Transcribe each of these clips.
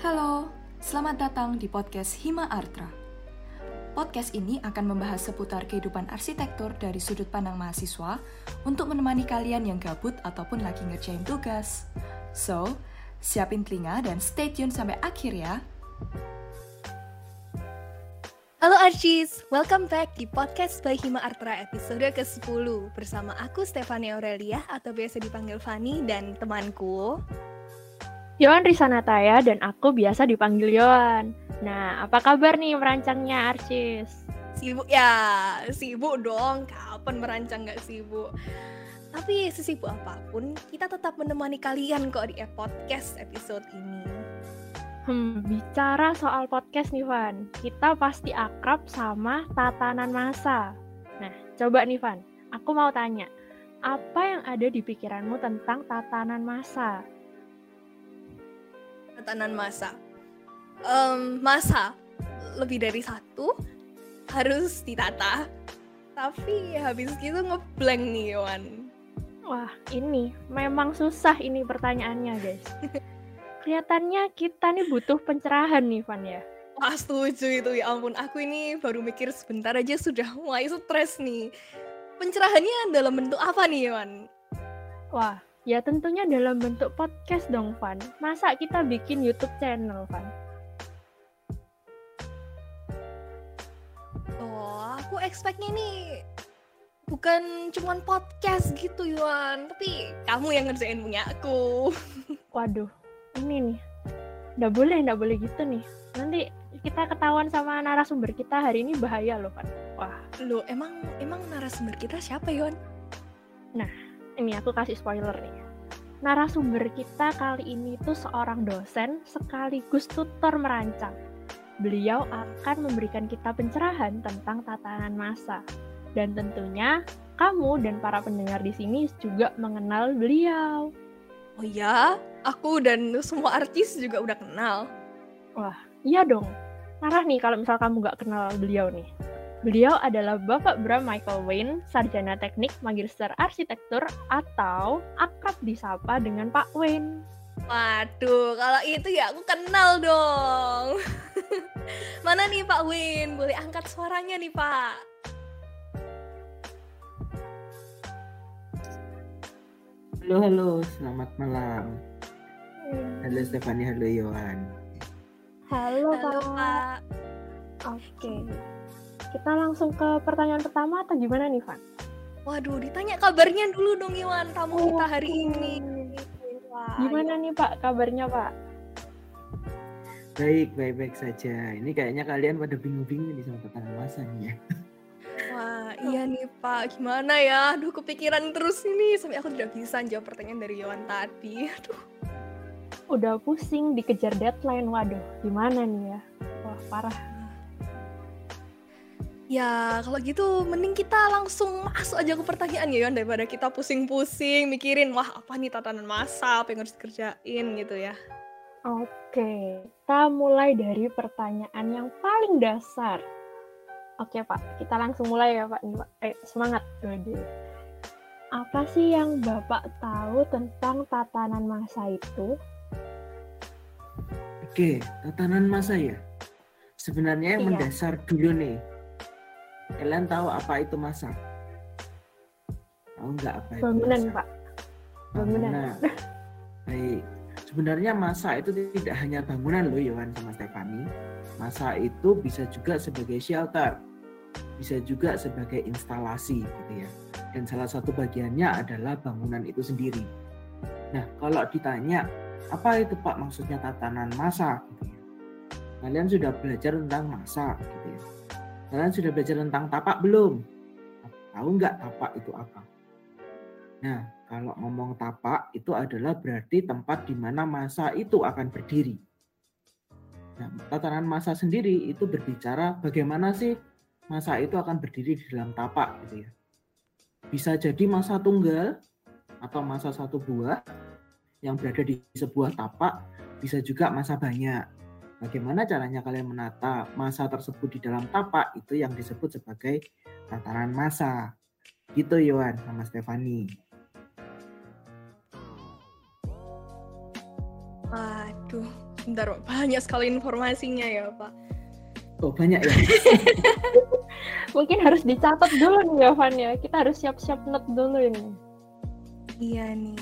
Halo, selamat datang di podcast Hima Artra. Podcast ini akan membahas seputar kehidupan arsitektur dari sudut pandang mahasiswa untuk menemani kalian yang gabut ataupun lagi ngerjain tugas. So, siapin telinga dan stay tune sampai akhir ya. Halo Archis, welcome back di podcast by Hima Artra episode ke-10 bersama aku Stefania Aurelia atau biasa dipanggil Fanny dan temanku Yohan Risanataya dan aku biasa dipanggil Yohan. Nah, apa kabar nih merancangnya Archis? Sibuk ya, sibuk dong. Kapan merancang gak sibuk? Tapi sesibuk apa pun, kita tetap menemani kalian kok di podcast episode ini. Hmm, bicara soal podcast nih Van, kita pasti akrab sama tatanan masa. Nah, coba nih Van, aku mau tanya, apa yang ada di pikiranmu tentang tatanan masa? Tatanan masa? Um, masa lebih dari satu harus ditata. Tapi habis gitu ngeblank nih Wan. Wah, ini memang susah ini pertanyaannya guys. kelihatannya kita nih butuh pencerahan nih Van ya. Wah setuju itu ya ampun aku ini baru mikir sebentar aja sudah mulai stres nih. Pencerahannya dalam bentuk apa nih Van? Wah ya tentunya dalam bentuk podcast dong Van. Masa kita bikin YouTube channel Van? Oh aku expectnya nih bukan cuman podcast gitu Yuan, tapi kamu yang ngerjain punya aku. Waduh, ini nih nggak boleh nggak boleh gitu nih nanti kita ketahuan sama narasumber kita hari ini bahaya loh kan wah lo emang emang narasumber kita siapa Yon nah ini aku kasih spoiler nih narasumber kita kali ini tuh seorang dosen sekaligus tutor merancang beliau akan memberikan kita pencerahan tentang tatanan masa dan tentunya kamu dan para pendengar di sini juga mengenal beliau Oh ya, aku dan semua artis juga udah kenal. Wah, iya dong. Marah nih kalau misal kamu gak kenal beliau nih. Beliau adalah Bapak Bram Michael Wayne, Sarjana Teknik Magister Arsitektur atau akrab disapa dengan Pak Wayne. Waduh, kalau itu ya aku kenal dong. Mana nih Pak Wayne? Boleh angkat suaranya nih Pak. Halo, halo, selamat malam. Halo Stefani, halo Yohan. Halo, halo Pak. Pak. Oke. Kita langsung ke pertanyaan pertama atau gimana nih, Van? Waduh, ditanya kabarnya dulu dong, Iwan, tamu oh, kita hari ini. Wah, gimana nih, Pak, kabarnya, Pak? Baik, baik-baik saja. Ini kayaknya kalian pada bingung-bingung nih sama nih ya. Wah, iya nih Pak, gimana ya? Aduh, kepikiran terus ini sampai aku tidak bisa jawab pertanyaan dari Yohan tadi. Aduh. Udah pusing dikejar deadline, waduh, gimana nih ya? Wah, parah. Ya, kalau gitu mending kita langsung masuk aja ke pertanyaan ya, Yohan, daripada kita pusing-pusing mikirin, wah apa nih tatanan masa, apa yang harus dikerjain gitu ya. Oke, kita mulai dari pertanyaan yang paling dasar Oke Pak, kita langsung mulai ya Pak. Eh, semangat. Dode. Apa sih yang Bapak tahu tentang tatanan masa itu? Oke, tatanan masa ya. Sebenarnya yang iya. mendasar dulu nih. Kalian tahu apa itu masa? Tahu nggak apa itu Bangunan masa? Pak. Bangunan. Nah, baik. Sebenarnya masa itu tidak hanya bangunan loh Yohan sama Stefani. Masa itu bisa juga sebagai shelter bisa juga sebagai instalasi gitu ya. Dan salah satu bagiannya adalah bangunan itu sendiri. Nah, kalau ditanya apa itu Pak maksudnya tatanan masa gitu ya. Kalian sudah belajar tentang masa gitu ya. Kalian sudah belajar tentang tapak belum? Tahu nggak tapak itu apa? Nah, kalau ngomong tapak itu adalah berarti tempat di mana masa itu akan berdiri. Nah, tatanan masa sendiri itu berbicara bagaimana sih masa itu akan berdiri di dalam tapak gitu ya. Bisa jadi masa tunggal atau masa satu buah yang berada di sebuah tapak, bisa juga masa banyak. Bagaimana caranya kalian menata masa tersebut di dalam tapak itu yang disebut sebagai tataran masa. Gitu Yohan sama Stefani. Waduh, bentar banyak sekali informasinya ya Pak. Oh banyak ya. Mungkin harus dicatat dulu nih Van ya. Kita harus siap-siap note dulu ini. Iya nih.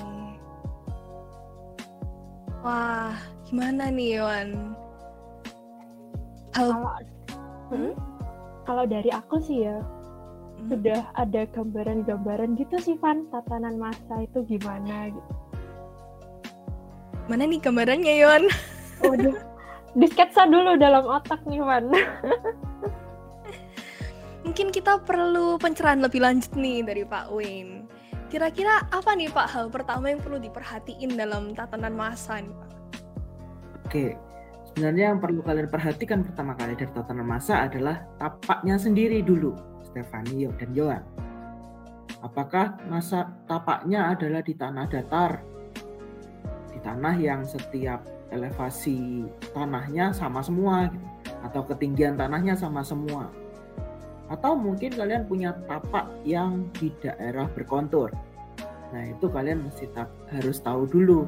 Wah, gimana nih Yohan? Kalau Hmm? kalau dari aku sih ya Hmm. sudah ada gambaran-gambaran gitu sih Van tatanan masa itu gimana gitu. mana nih gambarannya Yohan? Waduh, disketsa dulu dalam otak nih Van. Mungkin kita perlu pencerahan lebih lanjut nih dari Pak Wayne. Kira-kira apa nih Pak hal pertama yang perlu diperhatiin dalam tatanan masa nih Pak? Oke, sebenarnya yang perlu kalian perhatikan pertama kali dari tatanan masa adalah tapaknya sendiri dulu, Stefani dan Yohan. Apakah masa tapaknya adalah di tanah datar, di tanah yang setiap elevasi tanahnya sama semua, gitu. atau ketinggian tanahnya sama semua, atau mungkin kalian punya tapak yang di daerah berkontur. Nah itu kalian mesti harus tahu dulu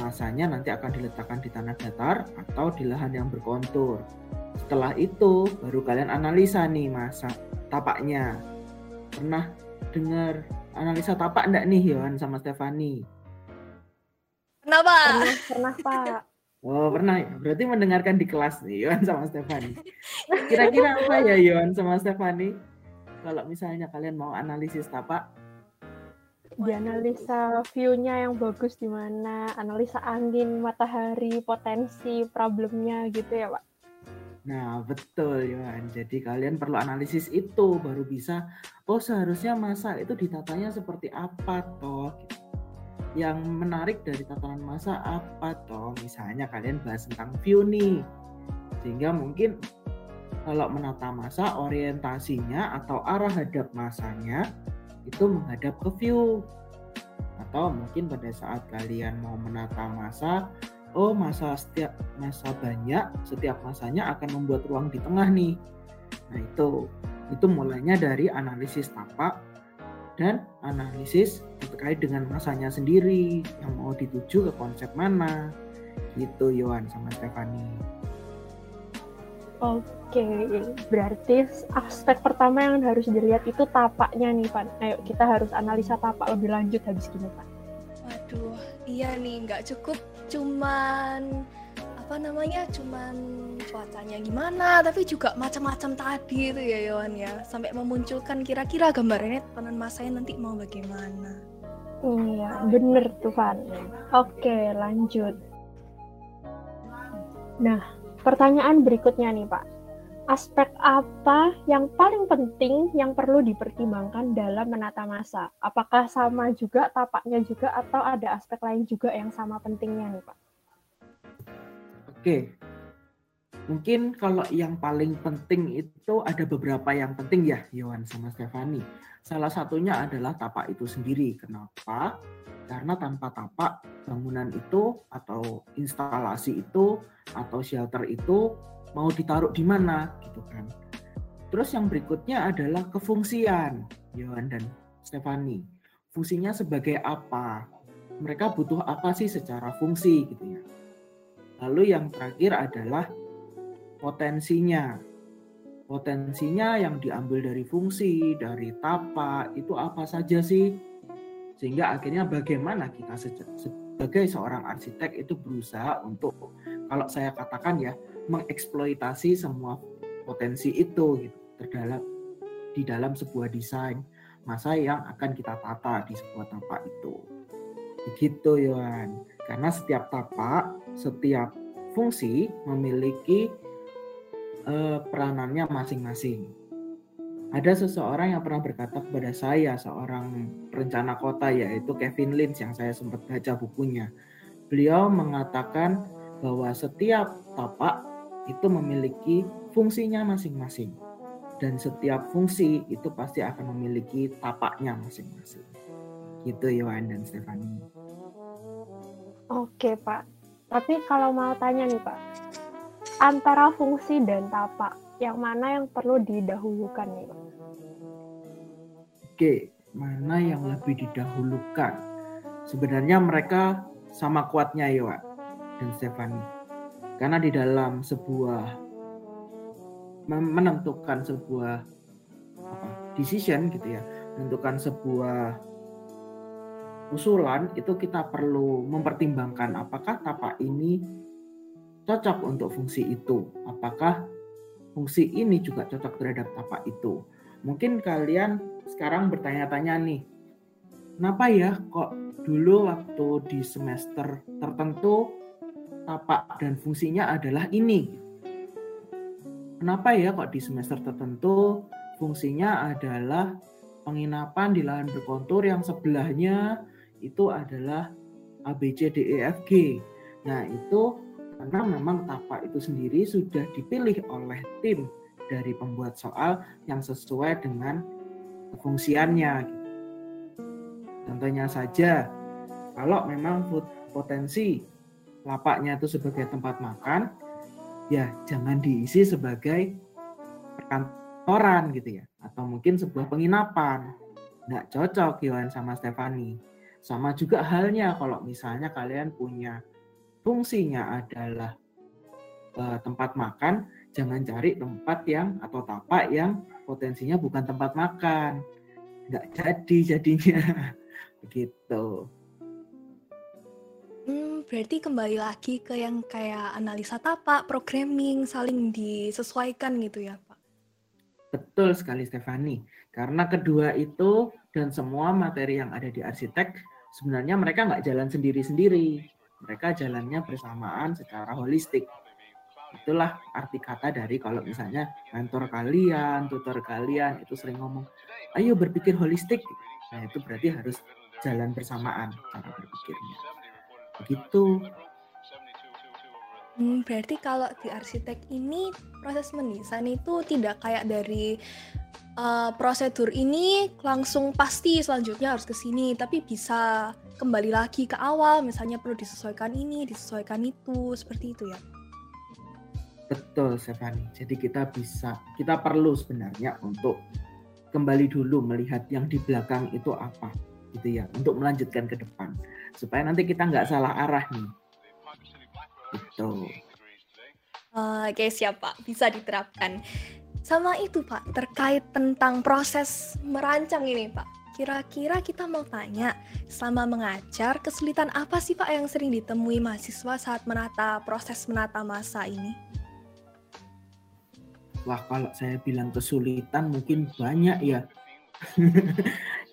masanya nanti akan diletakkan di tanah datar atau di lahan yang berkontur. Setelah itu baru kalian analisa nih masa tapaknya. Pernah dengar analisa tapak enggak nih Yohan sama Stefani? Kenapa? Pernah, pernah Pak. Oh pernah ya? Berarti mendengarkan di kelas nih Yohan sama Stefani. Kira-kira apa ya Yohan sama Stefani? Kalau misalnya kalian mau analisis tapak, Dianalisa view-nya yang bagus di mana, analisa angin, matahari, potensi, problemnya gitu ya Pak. Nah, betul Yohan. Jadi kalian perlu analisis itu baru bisa oh seharusnya masa itu ditatanya seperti apa toh. Yang menarik dari tatanan masa apa toh? Misalnya kalian bahas tentang view nih. Sehingga mungkin kalau menata masa orientasinya atau arah hadap masanya itu menghadap ke view. Atau mungkin pada saat kalian mau menata masa oh masa setiap masa banyak setiap masanya akan membuat ruang di tengah nih. Nah itu itu mulainya dari analisis tapak dan analisis terkait dengan masanya sendiri yang mau dituju ke konsep mana. Gitu Yohan sama Stefani Oke, berarti aspek pertama yang harus dilihat itu tapaknya nih Pak. Ayo kita harus analisa tapak lebih lanjut habis gini Pak. Waduh, iya nih nggak cukup cuman apa namanya cuman cuacanya gimana tapi juga macam-macam tadi itu ya Yohan ya sampai memunculkan kira-kira gambarannya tatanan masanya nanti mau bagaimana Iya, bener tuh Van. Oke, lanjut. Nah, pertanyaan berikutnya nih Pak. Aspek apa yang paling penting yang perlu dipertimbangkan dalam menata masa? Apakah sama juga tapaknya juga atau ada aspek lain juga yang sama pentingnya nih Pak? Oke mungkin kalau yang paling penting itu ada beberapa yang penting ya Yohan sama Stefani salah satunya adalah tapak itu sendiri kenapa karena tanpa tapak bangunan itu atau instalasi itu atau shelter itu mau ditaruh di mana gitu kan. Terus yang berikutnya adalah kefungsian Yohan dan Stefani. Fungsinya sebagai apa? Mereka butuh apa sih secara fungsi gitu ya. Lalu yang terakhir adalah potensinya. Potensinya yang diambil dari fungsi, dari tapak itu apa saja sih? Sehingga akhirnya bagaimana kita sebagai seorang arsitek itu berusaha untuk kalau saya katakan ya mengeksploitasi semua potensi itu gitu terdalam di dalam sebuah desain masa yang akan kita tata di sebuah tapak itu begitu Yohan karena setiap tapak setiap fungsi memiliki uh, peranannya masing-masing ada seseorang yang pernah berkata kepada saya seorang perencana kota yaitu Kevin Lynch yang saya sempat baca bukunya beliau mengatakan bahwa setiap tapak itu memiliki fungsinya masing-masing. Dan setiap fungsi itu pasti akan memiliki tapaknya masing-masing. Gitu Yohan dan Stefani. Oke Pak. Tapi kalau mau tanya nih Pak, antara fungsi dan tapak, yang mana yang perlu didahulukan nih Pak? Oke, mana yang lebih didahulukan? Sebenarnya mereka sama kuatnya Yohan dan Stefani Karena di dalam sebuah menentukan sebuah apa, decision gitu ya, menentukan sebuah usulan itu kita perlu mempertimbangkan apakah tapak ini cocok untuk fungsi itu, apakah fungsi ini juga cocok terhadap tapak itu. Mungkin kalian sekarang bertanya-tanya nih, kenapa ya kok dulu waktu di semester tertentu tapak dan fungsinya adalah ini? Kenapa ya kok di semester tertentu fungsinya adalah penginapan di lahan berkontur yang sebelahnya itu adalah A, B, C, D, E, F, G. Nah, itu karena memang tapak itu sendiri sudah dipilih oleh tim dari pembuat soal yang sesuai dengan fungsiannya. Contohnya saja, kalau memang potensi lapaknya itu sebagai tempat makan, ya jangan diisi sebagai perkantoran gitu ya, atau mungkin sebuah penginapan. Nggak cocok Yohan sama Stefani. Sama juga halnya kalau misalnya kalian punya fungsinya adalah uh, tempat makan, jangan cari tempat yang atau tapak yang potensinya bukan tempat makan. Nggak jadi jadinya. Begitu. Hmm, berarti kembali lagi ke yang kayak analisa tapak, programming, saling disesuaikan gitu ya Pak? Betul sekali Stefani. Karena kedua itu dan semua materi yang ada di arsitek sebenarnya mereka nggak jalan sendiri-sendiri. Mereka jalannya bersamaan secara holistik. Itulah arti kata dari kalau misalnya mentor kalian, tutor kalian itu sering ngomong, ayo berpikir holistik. Nah itu berarti harus jalan bersamaan cara berpikirnya. Begitu. Hmm, berarti kalau di arsitek ini proses mendesain itu tidak kayak dari uh, prosedur ini langsung pasti selanjutnya harus ke sini, tapi bisa kembali lagi ke awal, misalnya perlu disesuaikan ini, disesuaikan itu, seperti itu ya. Betul, Stefani. Jadi kita bisa, kita perlu sebenarnya untuk kembali dulu melihat yang di belakang itu apa, gitu ya, untuk melanjutkan ke depan, supaya nanti kita nggak salah arah nih. Itu. Uh, Oke, siap Pak. Bisa diterapkan. Sama itu Pak, terkait tentang proses merancang ini Pak. Kira-kira kita mau tanya, selama mengajar, kesulitan apa sih Pak yang sering ditemui mahasiswa saat menata proses menata masa ini? Wah, kalau saya bilang kesulitan mungkin banyak ya.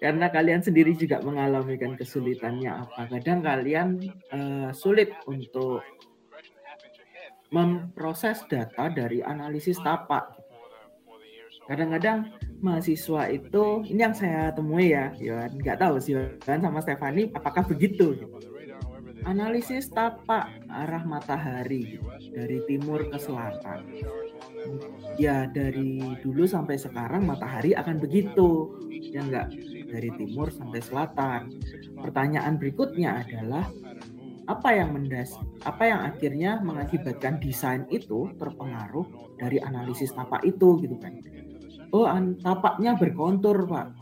Karena kalian sendiri juga mengalami kan kesulitannya apa. Kadang kalian uh, sulit untuk memproses data dari analisis tapak kadang-kadang mahasiswa itu ini yang saya temui ya Yohan nggak tahu sih Yohan sama Stefani apakah begitu? Analisis tapak arah matahari dari timur ke selatan. Ya dari dulu sampai sekarang matahari akan begitu. Ya enggak dari timur sampai selatan. Pertanyaan berikutnya adalah apa yang mendas apa yang akhirnya mengakibatkan desain itu terpengaruh dari analisis tapak itu gitu kan oh tapaknya berkontur pak.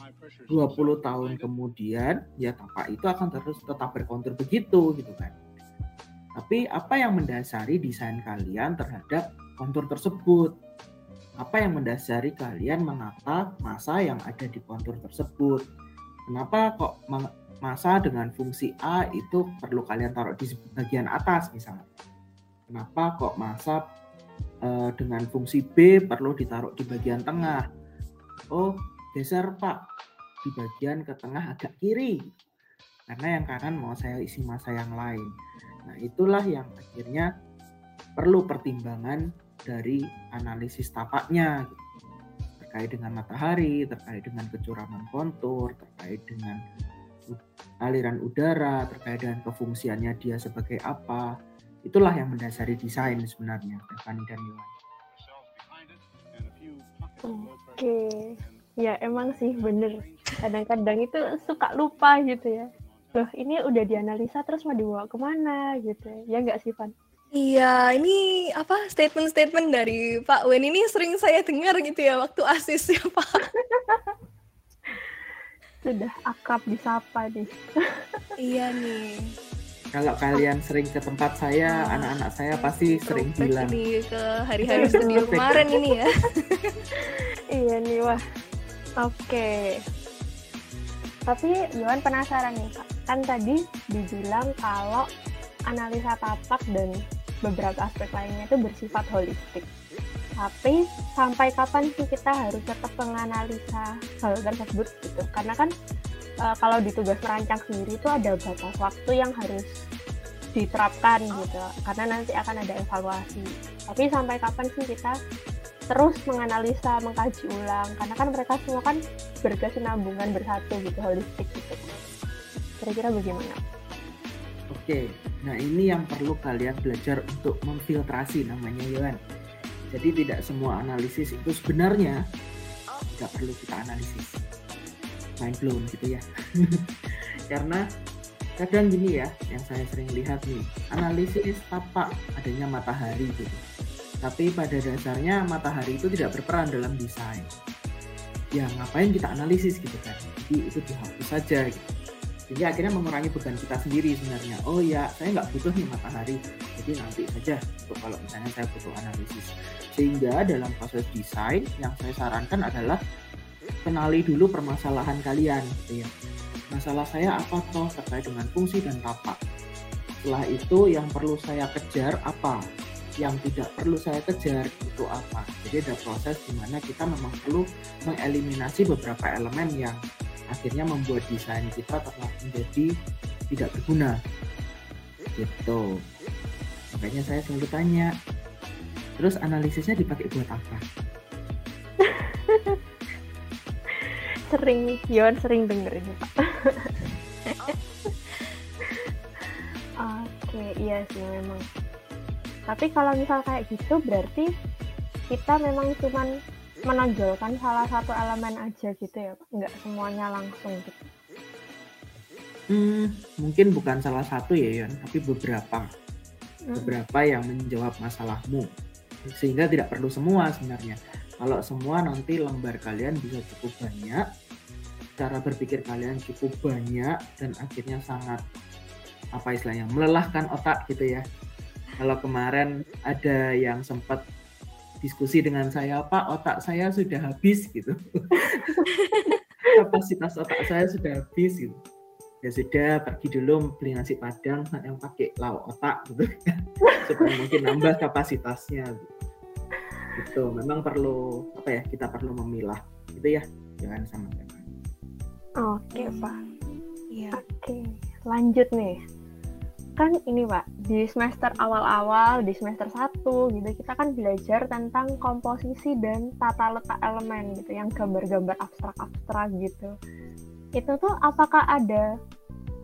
20 tahun kemudian ya tapak itu akan terus tetap berkontur begitu gitu kan. Tapi apa yang mendasari desain kalian terhadap kontur tersebut? Apa yang mendasari kalian menata masa yang ada di kontur tersebut? Kenapa kok masa dengan fungsi A itu perlu kalian taruh di bagian atas misalnya? Kenapa kok masa uh, dengan fungsi B perlu ditaruh di bagian tengah. Oh, geser Pak di bagian ke tengah agak kiri. Karena yang kanan mau saya isi masa yang lain. Nah, itulah yang akhirnya perlu pertimbangan dari analisis tapaknya terkait dengan matahari, terkait dengan kecurangan kontur, terkait dengan aliran udara, terkait dengan kefungsiannya dia sebagai apa itulah yang mendasari desain sebenarnya Stefani dan Iwan. Oke, ya emang sih bener. Kadang-kadang itu suka lupa gitu ya. Loh ini udah dianalisa terus mau dibawa ke mana gitu ya. Ya nggak sih Van? Iya, ini apa statement-statement dari Pak Wen ini sering saya dengar gitu ya waktu asis ya Pak. Sudah akrab disapa nih. iya nih Kalau kalian sering ke tempat saya, anak-anak saya pasti sering bilang. Ini ke hari-hari studio kemarin ini ya. iya nih wah. Oke. Tapi Yohan penasaran nih Kak. Kan tadi dibilang kalau analisa tapak dan beberapa aspek lainnya itu bersifat holistik. Tapi sampai kapan sih kita harus tetap menganalisa hal tersebut gitu? Karena kan uh, kalau di tugas merancang sendiri itu ada batas waktu yang harus diterapkan gitu karena nanti akan ada evaluasi tapi sampai kapan sih kita terus menganalisa mengkaji ulang karena kan mereka semua kan berkesinambungan bersatu gitu holistik gitu kira-kira bagaimana? Oke, nah ini yang perlu kalian belajar untuk memfiltrasi namanya Yohan. Jadi tidak semua analisis itu sebenarnya tidak perlu kita analisis. Mind blown gitu ya. Karena kadang gini ya yang saya sering lihat nih analisis tapak adanya matahari gitu. Tapi pada dasarnya matahari itu tidak berperan dalam desain. Ya ngapain kita analisis gitu kan? Jadi itu dihapus saja gitu jadi akhirnya mengurangi beban kita sendiri sebenarnya oh ya saya nggak butuh nih matahari jadi nanti saja untuk kalau misalnya saya butuh analisis sehingga dalam proses desain yang saya sarankan adalah kenali dulu permasalahan kalian gitu ya. Masalah saya apa toh terkait dengan fungsi dan tapak. Setelah itu yang perlu saya kejar apa? Yang tidak perlu saya kejar itu apa? Jadi ada proses di mana kita memang perlu mengeliminasi beberapa elemen yang akhirnya membuat desain kita telah menjadi tidak berguna. Gitu. Makanya saya selalu tanya, terus analisisnya dipakai buat apa? sering Yon sering denger ini pak oke iya sih memang tapi kalau misal kayak gitu berarti kita memang cuman menonjolkan salah satu elemen aja gitu ya pak. Nggak semuanya langsung gitu. Hmm, mungkin bukan salah satu ya Yon tapi beberapa. Hmm. beberapa yang menjawab masalahmu. Sehingga tidak perlu semua sebenarnya. Kalau semua nanti lembar kalian bisa cukup banyak, cara berpikir kalian cukup banyak dan akhirnya sangat apa istilahnya melelahkan otak gitu ya. Kalau kemarin ada yang sempat diskusi dengan saya, Pak, otak saya sudah habis gitu. Kapasitas otak saya sudah habis gitu. Ya sudah, pergi dulu beli nasi padang yang pakai lauk otak gitu. Supaya mungkin nambah kapasitasnya. Gitu. Itu memang perlu apa ya kita perlu memilah itu ya. Jangan sama sama oke pak. Ya oke lanjut nih kan ini pak di semester awal-awal di semester 1 gitu kita kan belajar tentang komposisi dan tata letak elemen gitu yang gambar-gambar abstrak-abstrak gitu itu tuh apakah ada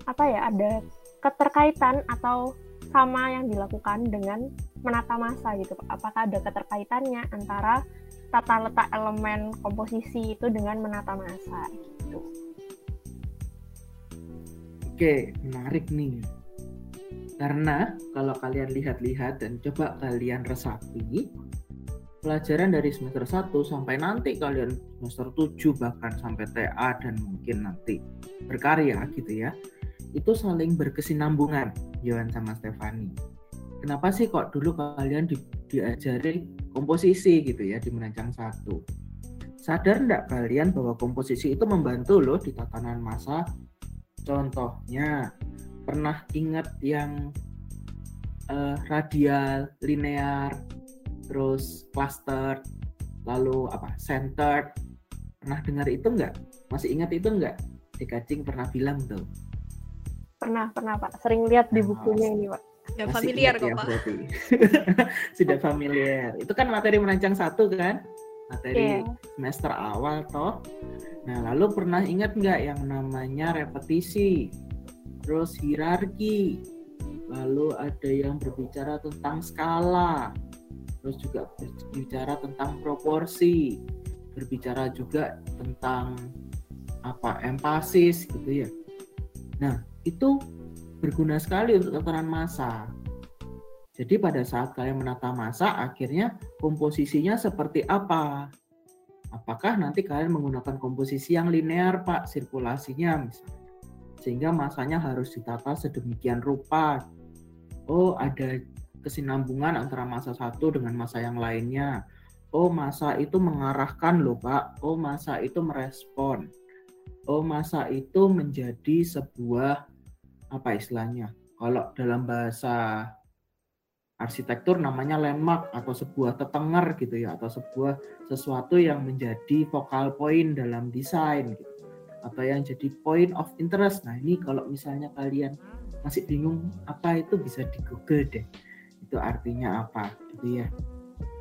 apa ya ada keterkaitan atau sama yang dilakukan dengan menata masa gitu Apakah ada keterkaitannya antara tata letak elemen komposisi itu dengan menata masa gitu. Oke, menarik nih. Karena kalau kalian lihat-lihat dan coba kalian resapi, pelajaran dari semester 1 sampai nanti kalian semester 7 bahkan sampai TA dan mungkin nanti berkarya gitu ya itu saling berkesinambungan Johan sama Stefani. Kenapa sih kok dulu kalian di, diajari komposisi gitu ya di merancang satu? Sadar enggak kalian bahwa komposisi itu membantu loh di tatanan masa? Contohnya, pernah ingat yang uh, radial, linear, terus cluster, lalu apa centered? Pernah dengar itu enggak? Masih ingat itu enggak? Dekacing pernah bilang tuh Pernah, pernah Pak. Sering lihat di bukunya ini Pak. Ya, familiar kok ya, Pak. Sudah familiar. Itu kan materi merancang satu kan? Materi yeah. semester awal toh. Nah lalu pernah ingat nggak yang namanya repetisi, terus hierarki, lalu ada yang berbicara tentang skala, terus juga berbicara tentang proporsi, berbicara juga tentang apa empasis gitu ya. Nah itu berguna sekali untuk tatanan masa. Jadi pada saat kalian menata masa, akhirnya komposisinya seperti apa? Apakah nanti kalian menggunakan komposisi yang linear, Pak, sirkulasinya misalnya? Sehingga masanya harus ditata sedemikian rupa. Oh, ada kesinambungan antara masa satu dengan masa yang lainnya. Oh, masa itu mengarahkan loh, Pak. Oh, masa itu merespon. Oh, masa itu menjadi sebuah apa istilahnya? Kalau dalam bahasa arsitektur namanya landmark atau sebuah tetenger gitu ya atau sebuah sesuatu yang menjadi focal point dalam desain gitu atau yang jadi point of interest. Nah, ini kalau misalnya kalian masih bingung apa itu bisa di Google deh. Itu artinya apa gitu ya.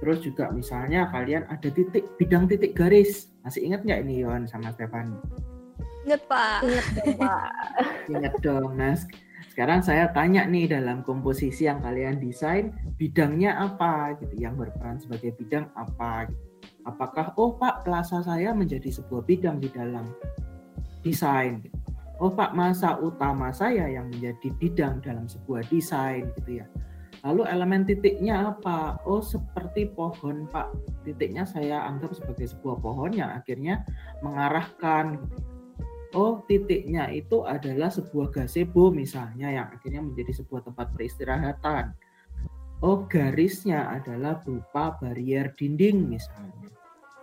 Terus juga misalnya kalian ada titik bidang titik garis. Masih ingat nggak ini Yohan sama Stefan? Ingat Pak. Ingat dong, Pak. Ingat dong. Nah, sekarang saya tanya nih dalam komposisi yang kalian desain bidangnya apa gitu, yang berperan sebagai bidang apa gitu. Apakah oh Pak plaza saya menjadi sebuah bidang di dalam desain. Oh Pak, masa utama saya yang menjadi bidang dalam sebuah desain gitu ya. Lalu elemen titiknya apa? Oh seperti pohon Pak. Titiknya saya anggap sebagai sebuah pohon yang akhirnya mengarahkan. Oh titiknya itu adalah sebuah gazebo misalnya yang akhirnya menjadi sebuah tempat peristirahatan. Oh garisnya adalah berupa barrier dinding misalnya.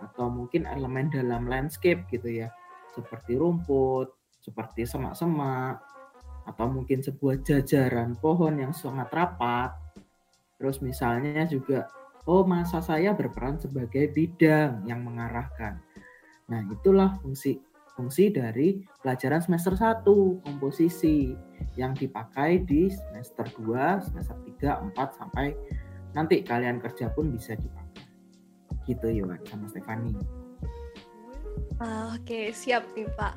Atau mungkin elemen dalam landscape gitu ya seperti rumput, seperti semak-semak, atau mungkin sebuah jajaran pohon yang sangat rapat. Terus misalnya juga, oh masa saya berperan sebagai bidang yang mengarahkan. Nah itulah fungsi fungsi dari pelajaran semester 1 komposisi yang dipakai di semester 2, semester 3, 4 sampai nanti kalian kerja pun bisa dipakai. Gitu Yohan sama Stefani. Ah, Oke, siap nih Pak.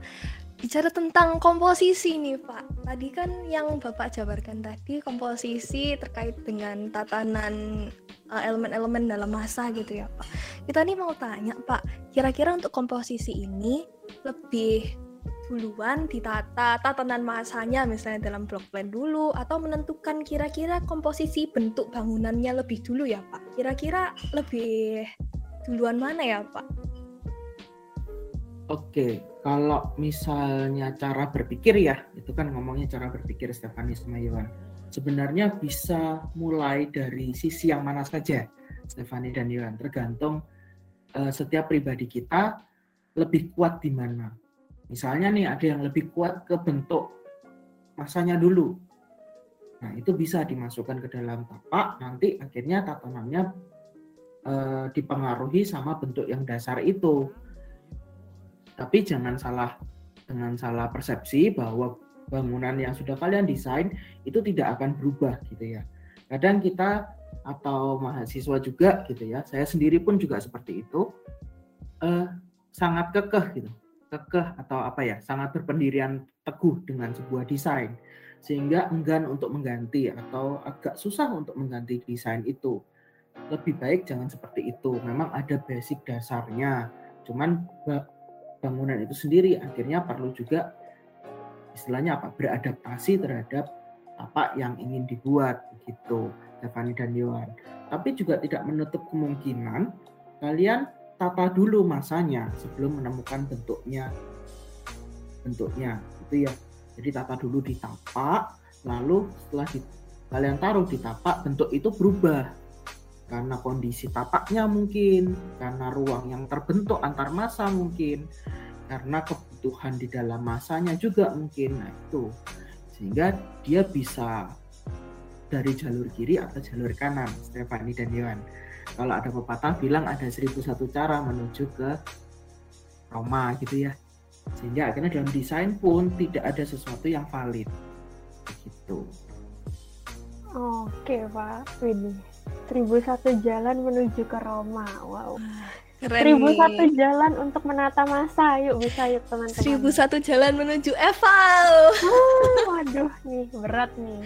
Bicara tentang komposisi nih Pak. Tadi kan yang Bapak jabarkan tadi komposisi terkait dengan tatanan uh, elemen-elemen dalam masa gitu ya Pak. Kita nih mau tanya Pak, kira-kira untuk komposisi ini lebih duluan ditata tatanan masanya misalnya dalam block plan dulu atau menentukan kira-kira komposisi bentuk bangunannya lebih dulu ya Pak. Kira-kira lebih duluan mana ya Pak? Oke, kalau misalnya cara berpikir ya, itu kan ngomongnya cara berpikir Stefani sama Yohan. Sebenarnya bisa mulai dari sisi yang mana saja, Stefani dan Yohan. Tergantung uh, setiap pribadi kita lebih kuat di mana. Misalnya nih ada yang lebih kuat ke bentuk masanya dulu. Nah itu bisa dimasukkan ke dalam tapak, nanti akhirnya tatanannya uh, dipengaruhi sama bentuk yang dasar itu tapi jangan salah dengan salah persepsi bahwa bangunan yang sudah kalian desain itu tidak akan berubah gitu ya. Kadang kita atau mahasiswa juga gitu ya, saya sendiri pun juga seperti itu, eh, sangat kekeh gitu, kekeh atau apa ya, sangat berpendirian teguh dengan sebuah desain sehingga enggan untuk mengganti atau agak susah untuk mengganti desain itu. Lebih baik jangan seperti itu. Memang ada basic dasarnya, cuman bangunan itu sendiri akhirnya perlu juga istilahnya apa beradaptasi terhadap apa yang ingin dibuat begitu Stefani dan Yohan. Tapi juga tidak menutup kemungkinan kalian tata dulu masanya sebelum menemukan bentuknya bentuknya itu ya. Jadi tata dulu di tapak lalu setelah di, kalian taruh di tapak bentuk itu berubah karena kondisi tapaknya mungkin, karena ruang yang terbentuk antar masa mungkin, karena kebutuhan di dalam masanya juga mungkin. Nah, itu. Sehingga dia bisa dari jalur kiri atau jalur kanan, Stefani dan Yohan. Kalau ada pepatah bilang ada 1001 cara menuju ke Roma gitu ya. Sehingga akhirnya dalam desain pun tidak ada sesuatu yang valid. Gitu. Oke, Pak Ini 1001 jalan menuju ke Roma. Wow. Ah, keren satu jalan untuk menata masa. Yuk bisa yuk teman-teman. 1001 jalan menuju Eval. Uh, waduh nih berat nih.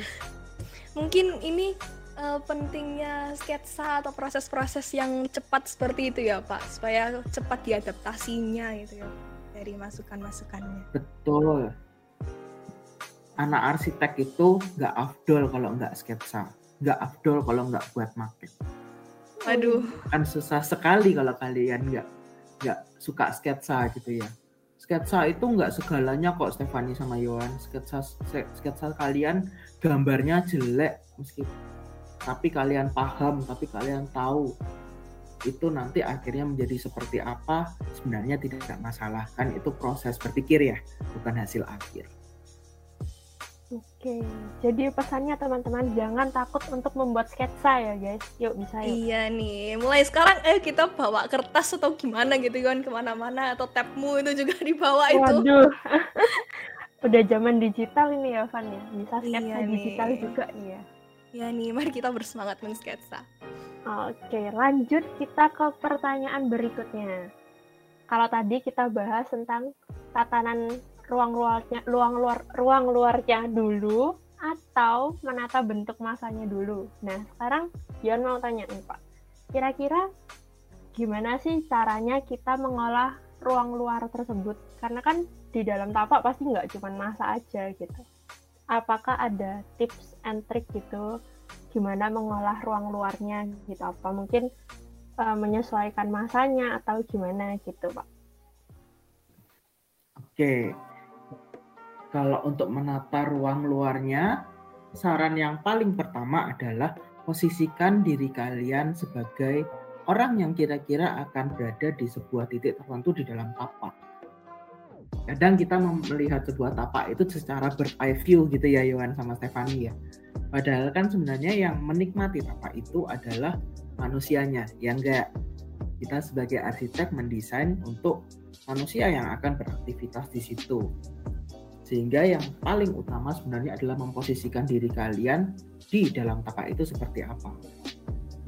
Mungkin ini uh, pentingnya sketsa atau proses-proses yang cepat seperti itu ya Pak, supaya cepat diadaptasinya gitu ya dari masukan-masukannya. Betul. Anak arsitek itu nggak afdol kalau nggak sketsa nggak afdol kalau nggak buat maket. Waduh, Kan susah sekali kalau kalian nggak nggak suka sketsa gitu ya. sketsa itu nggak segalanya kok Stefani sama Yohan sketsa sketsa kalian gambarnya jelek meskipun tapi kalian paham tapi kalian tahu itu nanti akhirnya menjadi seperti apa sebenarnya tidak masalah kan itu proses berpikir ya bukan hasil akhir Oke, jadi pesannya teman-teman jangan takut untuk membuat sketsa ya guys. Yuk bisa yuk. Iya nih, mulai sekarang eh kita bawa kertas atau gimana gitu kan ke mana-mana atau tabmu itu juga dibawa itu. Waduh, udah zaman digital ini ya Van ya, bisa sketsa Iya digital nih. juga nih ya. Ya nih, mari kita bersemangat mensketsa. Oke, lanjut kita ke pertanyaan berikutnya. Kalau tadi kita bahas tentang tatanan ruang luarnya, ruang luar, ruang luarnya dulu atau menata bentuk masanya dulu. Nah, sekarang Dion mau tanya nih Pak, kira-kira gimana sih caranya kita mengolah ruang luar tersebut? Karena kan di dalam tapak pasti nggak cuma masa aja gitu. Apakah ada tips and trick gitu gimana mengolah ruang luarnya gitu apa mungkin uh, menyesuaikan masanya atau gimana gitu pak Oke, kalau untuk menata ruang luarnya, saran yang paling pertama adalah posisikan diri kalian sebagai orang yang kira-kira akan berada di sebuah titik tertentu di dalam tapak. Kadang kita melihat sebuah tapak itu secara bird eye view gitu ya Yohan sama Stefani ya. Padahal kan sebenarnya yang menikmati tapak itu adalah manusianya, ya enggak. Kita sebagai arsitek mendesain untuk manusia yang akan beraktivitas di situ. Sehingga yang paling utama sebenarnya adalah memposisikan diri kalian di dalam tapak itu seperti apa.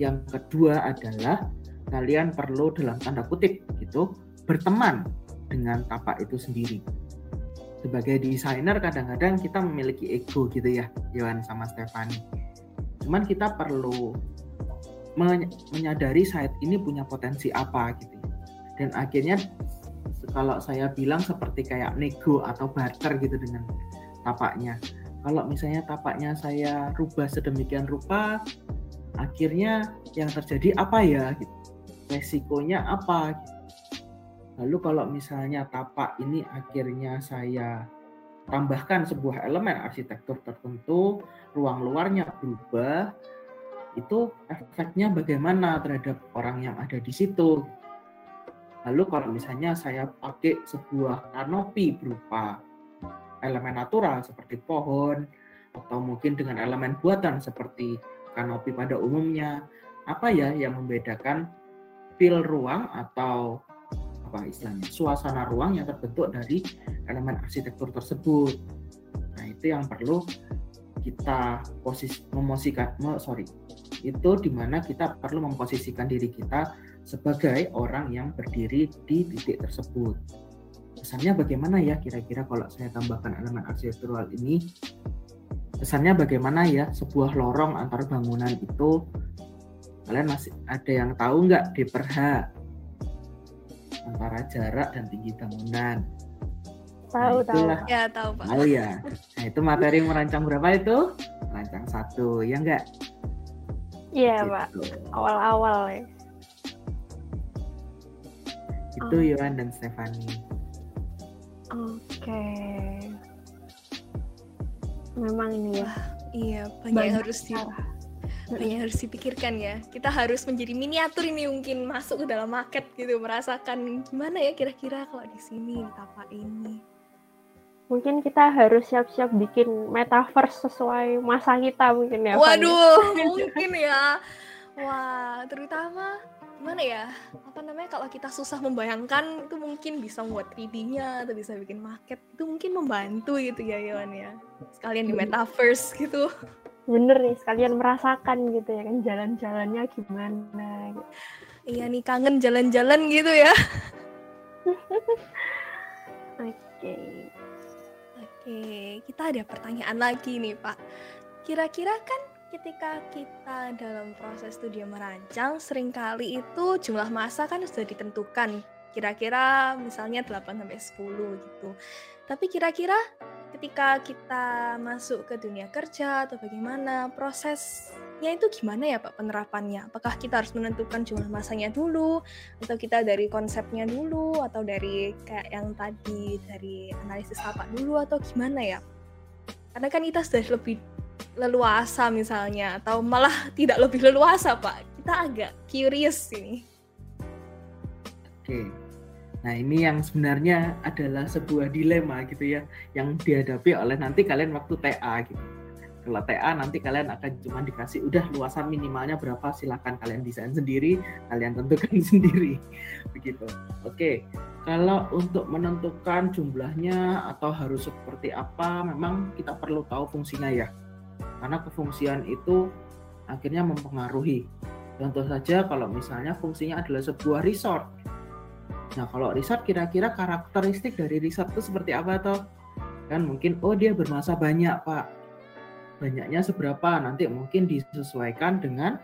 Yang kedua adalah kalian perlu dalam tanda kutip gitu berteman dengan tapak itu sendiri. Sebagai desainer kadang-kadang kita memiliki ego gitu ya, Yohan sama Stefani. Cuman kita perlu menyadari site ini punya potensi apa gitu. Dan akhirnya kalau saya bilang seperti kayak nego atau barter gitu dengan tapaknya. Kalau misalnya tapaknya saya rubah sedemikian rupa, akhirnya yang terjadi apa ya? Resikonya apa? Lalu kalau misalnya tapak ini akhirnya saya tambahkan sebuah elemen arsitektur tertentu, ruang luarnya berubah, itu efeknya bagaimana terhadap orang yang ada di situ. Lalu kalau misalnya saya pakai sebuah kanopi berupa elemen natural seperti pohon atau mungkin dengan elemen buatan seperti kanopi pada umumnya, apa ya yang membedakan feel ruang atau apa istilahnya suasana ruang yang terbentuk dari elemen arsitektur tersebut. Nah itu yang perlu kita posisi memosikan, sorry, itu di mana kita perlu memposisikan diri kita sebagai orang yang berdiri di titik tersebut. Kesannya bagaimana ya kira-kira kalau saya tambahkan elemen arsitektural ini? Kesannya bagaimana ya sebuah lorong antar bangunan itu? Kalian masih ada yang tahu nggak D per H? antara jarak dan tinggi bangunan. Tahu, nah, itulah. Ya, tahu, Pak. Tahu ya. Nah, itu materi merancang berapa itu? Merancang satu, ya enggak? Iya, Gitu. Pak. Awal-awal ya. Itu Oh. Yohan dan Stefani. Oke. Memang ini ya. Iya, banyak, yang harus di, banyak harus dipikirkan ya. Kita harus menjadi miniatur ini mungkin masuk ke dalam market gitu, merasakan gimana ya kira-kira kalau di sini di tapak ini. Mungkin kita harus siap-siap bikin metaverse sesuai masa kita mungkin ya. Ya. Waduh, mungkin ya. Wah, terutama gimana ya? Apa namanya kalau kita susah membayangkan itu mungkin bisa membuat 3D-nya atau bisa bikin market itu mungkin membantu gitu ya Yohan ya. Sekalian di Hmm. metaverse gitu. Bener nih, sekalian merasakan gitu ya kan jalan-jalannya gimana. Gitu. Iya nih kangen jalan-jalan gitu ya. Oke. Oke, kita ada pertanyaan lagi nih Pak. Kira-kira kan ketika kita dalam proses studi merancang, sering kali itu jumlah masa kan sudah ditentukan. Kira-kira misalnya 8 sampai 10 gitu. Tapi kira-kira ketika kita masuk ke dunia kerja atau bagaimana proses masanya itu gimana ya Pak penerapannya? Apakah kita harus menentukan jumlah masanya dulu atau kita dari konsepnya dulu atau dari kayak yang tadi dari analisis tapak dulu atau gimana ya? Karena kan kita sudah lebih leluasa misalnya atau malah tidak lebih leluasa Pak. Kita agak curious ini. Oke. Nah, ini yang sebenarnya adalah sebuah dilema gitu ya yang dihadapi oleh nanti kalian waktu TA gitu. Kalau TA nanti kalian akan cuma dikasih udah luasan minimalnya berapa silahkan kalian desain sendiri, kalian tentukan sendiri. Begitu. Oke. Kalau untuk menentukan jumlahnya atau harus seperti apa, memang kita perlu tahu fungsinya ya. Karena kefungsian itu akhirnya mempengaruhi. Contoh saja kalau misalnya fungsinya adalah sebuah resort Nah, kalau riset kira-kira karakteristik dari riset itu seperti apa toh? Kan mungkin oh dia bermasa banyak, Pak. Banyaknya seberapa? Nanti mungkin disesuaikan dengan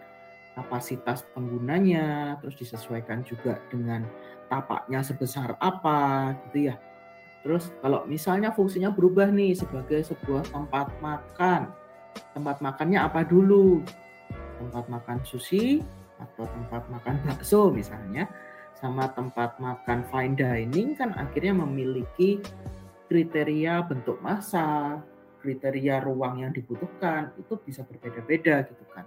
kapasitas penggunanya, terus disesuaikan juga dengan tapaknya sebesar apa gitu ya. Terus kalau misalnya fungsinya berubah nih sebagai sebuah tempat makan. Tempat makannya apa dulu? Tempat makan sushi atau tempat makan bakso misalnya sama tempat makan fine dining kan akhirnya memiliki kriteria bentuk masa, kriteria ruang yang dibutuhkan itu bisa berbeda-beda gitu kan.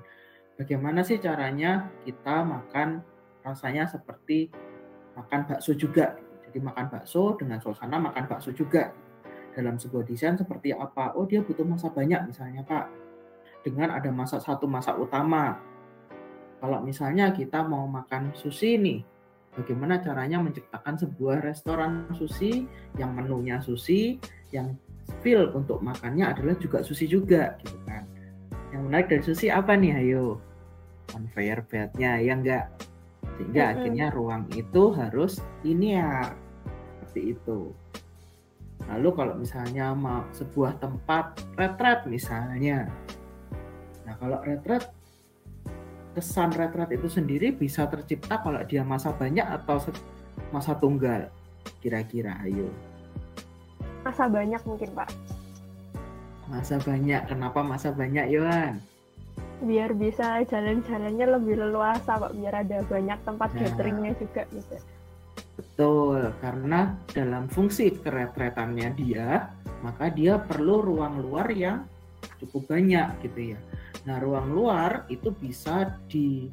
Bagaimana sih caranya kita makan rasanya seperti makan bakso juga. Jadi makan bakso dengan suasana makan bakso juga. Dalam sebuah desain seperti apa? Oh dia butuh masa banyak misalnya Pak. Dengan ada masa satu masa utama. Kalau misalnya kita mau makan sushi nih, bagaimana caranya menciptakan sebuah restoran sushi yang menunya sushi, yang feel untuk makannya adalah juga sushi juga gitu kan. Yang menarik dari sushi apa nih ayo? Conveyor bednya ya enggak? Sehingga mm -hmm. akhirnya ruang itu harus linear seperti itu. Lalu kalau misalnya mau sebuah tempat retret misalnya. Nah, kalau retret kesan retret itu sendiri bisa tercipta kalau dia masa banyak atau masa tunggal? Kira-kira ayo. Masa banyak mungkin pak. Masa banyak. Kenapa masa banyak Yohan? Biar bisa jalan-jalannya lebih leluasa pak. Biar ada banyak tempat nah, gatheringnya juga gitu betul karena dalam fungsi keretretannya dia maka dia perlu ruang luar yang cukup banyak gitu ya. Nah, ruang luar itu bisa di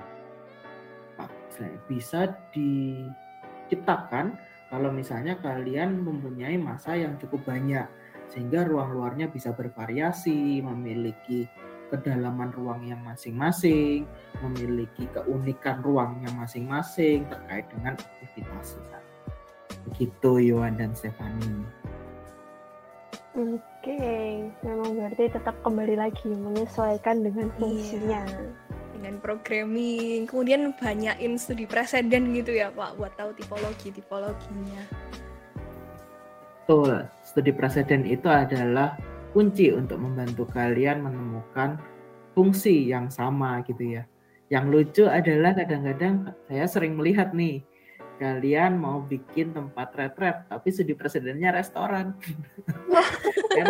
bisa diciptakan kalau misalnya kalian mempunyai masa yang cukup banyak sehingga ruang luarnya bisa bervariasi, memiliki kedalaman ruang yang masing-masing, memiliki keunikan ruangnya masing-masing terkait dengan aktivitasnya. Begitu Yohan dan Stefani. Oke, memang berarti tetap kembali lagi menyesuaikan dengan iya. fungsinya. Iya. Dengan programming, kemudian banyakin studi preseden gitu ya Pak, buat tahu tipologi-tipologinya. Betul, studi preseden itu adalah kunci untuk membantu kalian menemukan fungsi yang sama gitu ya. Yang lucu adalah kadang-kadang saya sering melihat nih, kalian mau bikin tempat retret tapi studi presidennya restoran. Kan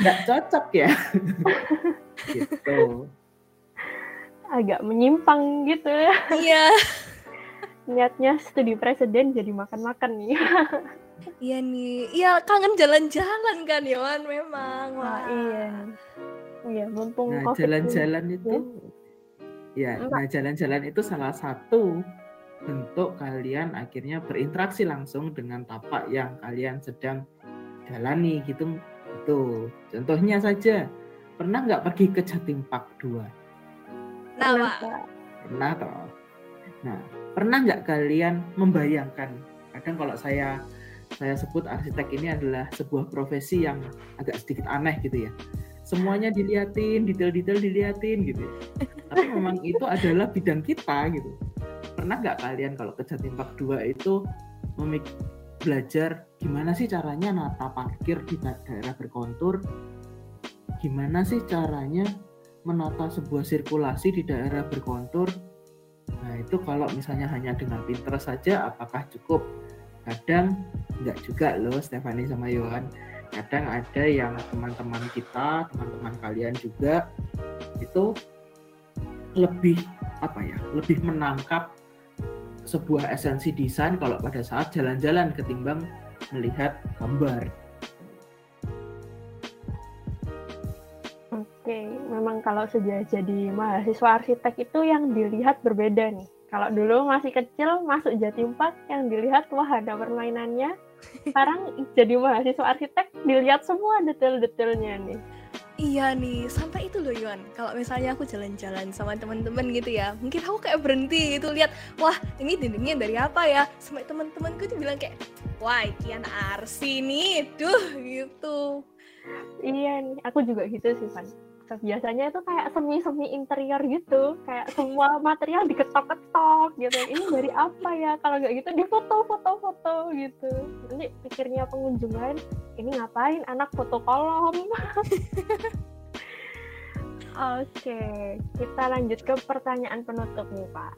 nggak cocok ya. Gitu. Agak menyimpang gitu iya. Niatnya studi presiden jadi makan-makan nih iya nih. Iya kangen jalan-jalan kan Yohan memang. Wah. iya. Iya mumpung nah jalan-jalan itu ya nah jalan-jalan itu salah satu bentuk kalian akhirnya berinteraksi langsung dengan tapak yang kalian sedang jalani gitu. Itu contohnya saja pernah nggak pergi ke Jatim Park 2 nah pernah toh. Nah pernah nggak kalian membayangkan? Kadang kalau saya saya sebut arsitek ini adalah sebuah profesi yang agak sedikit aneh gitu ya. Semuanya diliatin detail-detail diliatin gitu ya. tapi memang itu adalah bidang kita gitu. Pernah nggak kalian kalau ke Jatim Park 2 itu memik belajar gimana sih caranya nata parkir di daerah berkontur? Gimana sih caranya menata sebuah sirkulasi di daerah berkontur? Nah itu kalau misalnya hanya dengan Pinterest saja apakah cukup? Kadang nggak juga loh Stephanie sama Yohan kadang ada yang teman-teman kita teman-teman kalian juga itu lebih apa ya lebih menangkap sebuah esensi desain kalau pada saat jalan-jalan ketimbang melihat gambar. Oke, memang kalau sudah jadi mahasiswa arsitek itu yang dilihat berbeda nih. Kalau dulu masih kecil masuk Jatim yang dilihat wah ada permainannya. Sekarang jadi mahasiswa arsitek dilihat semua detail-detailnya nih. Iya nih, sampai itu loh Yuan. Kalau misalnya aku jalan-jalan sama teman-teman gitu ya, mungkin aku kayak berhenti itu lihat, wah ini dindingnya dari apa ya? Sampai teman-temanku tuh bilang kayak, wah kian arsi nih, duh gitu. Iya nih, aku juga gitu sih Van biasanya itu kayak semi-semi interior gitu kayak semua material diketok-ketok gitu. Ini dari apa ya? Kalau nggak gitu di foto-foto-foto gitu. Nanti pikirnya pengunjung lain ini ngapain? Anak foto kolom. Oke, kita lanjut ke pertanyaan penutup nih Pak.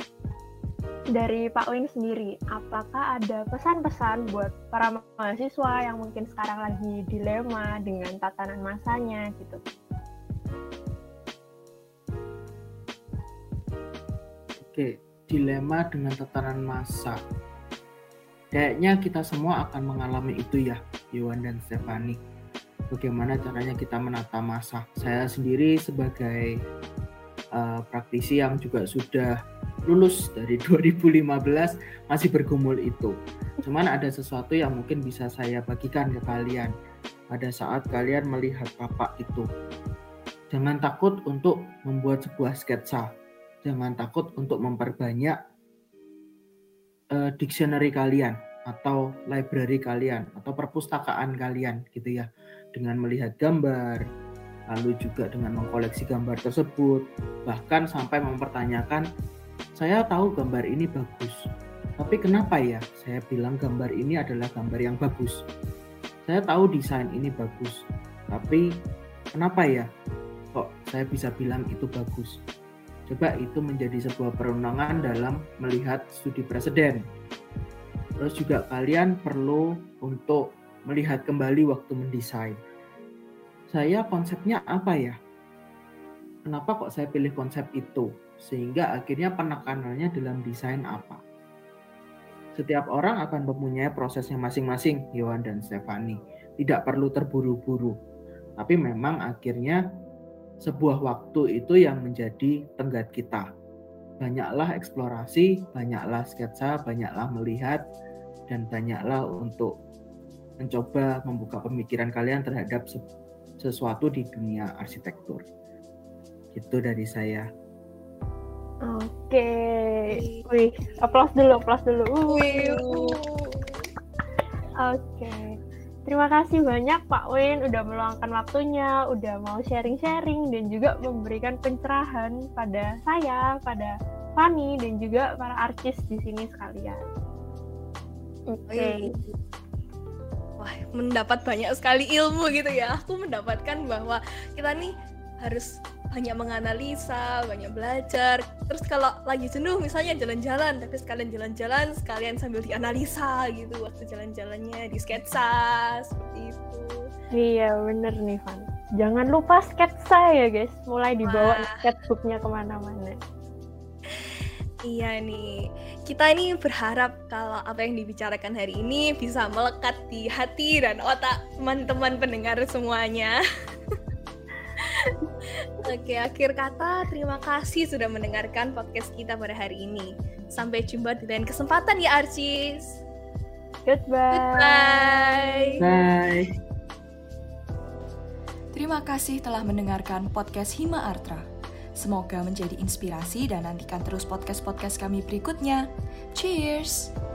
Dari Pak Win sendiri, apakah ada pesan-pesan buat para mahasiswa yang mungkin sekarang lagi dilema dengan tatanan masanya gitu? Oke, dilema dengan tatanan masa. Kayaknya kita semua akan mengalami itu ya, Yohan dan Stefani. Bagaimana caranya kita menata masa. Saya sendiri sebagai uh, praktisi yang juga sudah lulus dari 2015 masih bergumul itu. Cuman ada sesuatu yang mungkin bisa saya bagikan ke kalian pada saat kalian melihat papak itu. Jangan takut untuk membuat sebuah sketsa jangan takut untuk memperbanyak uh, dictionary kalian atau library kalian atau perpustakaan kalian gitu ya. Dengan melihat gambar lalu juga dengan mengkoleksi gambar tersebut. Bahkan sampai mempertanyakan saya tahu gambar ini bagus tapi kenapa ya saya bilang gambar ini adalah gambar yang bagus? Saya tahu desain ini bagus tapi kenapa ya kok saya bisa bilang itu bagus Coba itu menjadi sebuah perundangan dalam melihat studi presiden. Terus juga kalian perlu untuk melihat kembali waktu mendesain. Saya konsepnya apa ya? Kenapa kok saya pilih konsep itu? Sehingga akhirnya penekanannya dalam desain apa? Setiap orang akan mempunyai prosesnya masing-masing, Yohan dan Stefani. Tidak perlu terburu-buru. Tapi memang akhirnya sebuah waktu itu yang menjadi tenggat kita. Banyaklah eksplorasi, banyaklah sketsa, banyaklah melihat, dan banyaklah untuk mencoba membuka pemikiran kalian terhadap sesuatu di dunia arsitektur. Itu dari saya. Oke, wih, aplaus dulu, aplaus dulu. Wih. Oke. Terima kasih banyak Pak Win udah meluangkan waktunya, udah mau sharing-sharing dan juga memberikan pencerahan pada saya, pada Fani dan juga para artis di sini sekalian. Oke. Okay. Wah, mendapat banyak sekali ilmu gitu ya. Aku mendapatkan bahwa kita nih harus banyak menganalisa, banyak belajar. Terus kalau lagi jenuh misalnya jalan-jalan, tapi sekalian jalan-jalan sekalian sambil dianalisa gitu waktu jalan-jalannya di sketsa seperti itu. Iya bener nih Van. Jangan lupa sketsa ya guys, mulai dibawa Wah. sketchbooknya ke mana-mana. Iya nih, kita ini berharap kalau apa yang dibicarakan hari ini bisa melekat di hati dan otak teman-teman pendengar semuanya. Oke, akhir kata terima kasih sudah mendengarkan podcast kita pada hari ini. Sampai jumpa di lain kesempatan ya Arcis. Goodbye. Goodbye. Bye. Terima kasih telah mendengarkan podcast Hima Artra. Semoga menjadi inspirasi dan nantikan terus podcast-podcast kami berikutnya. Cheers!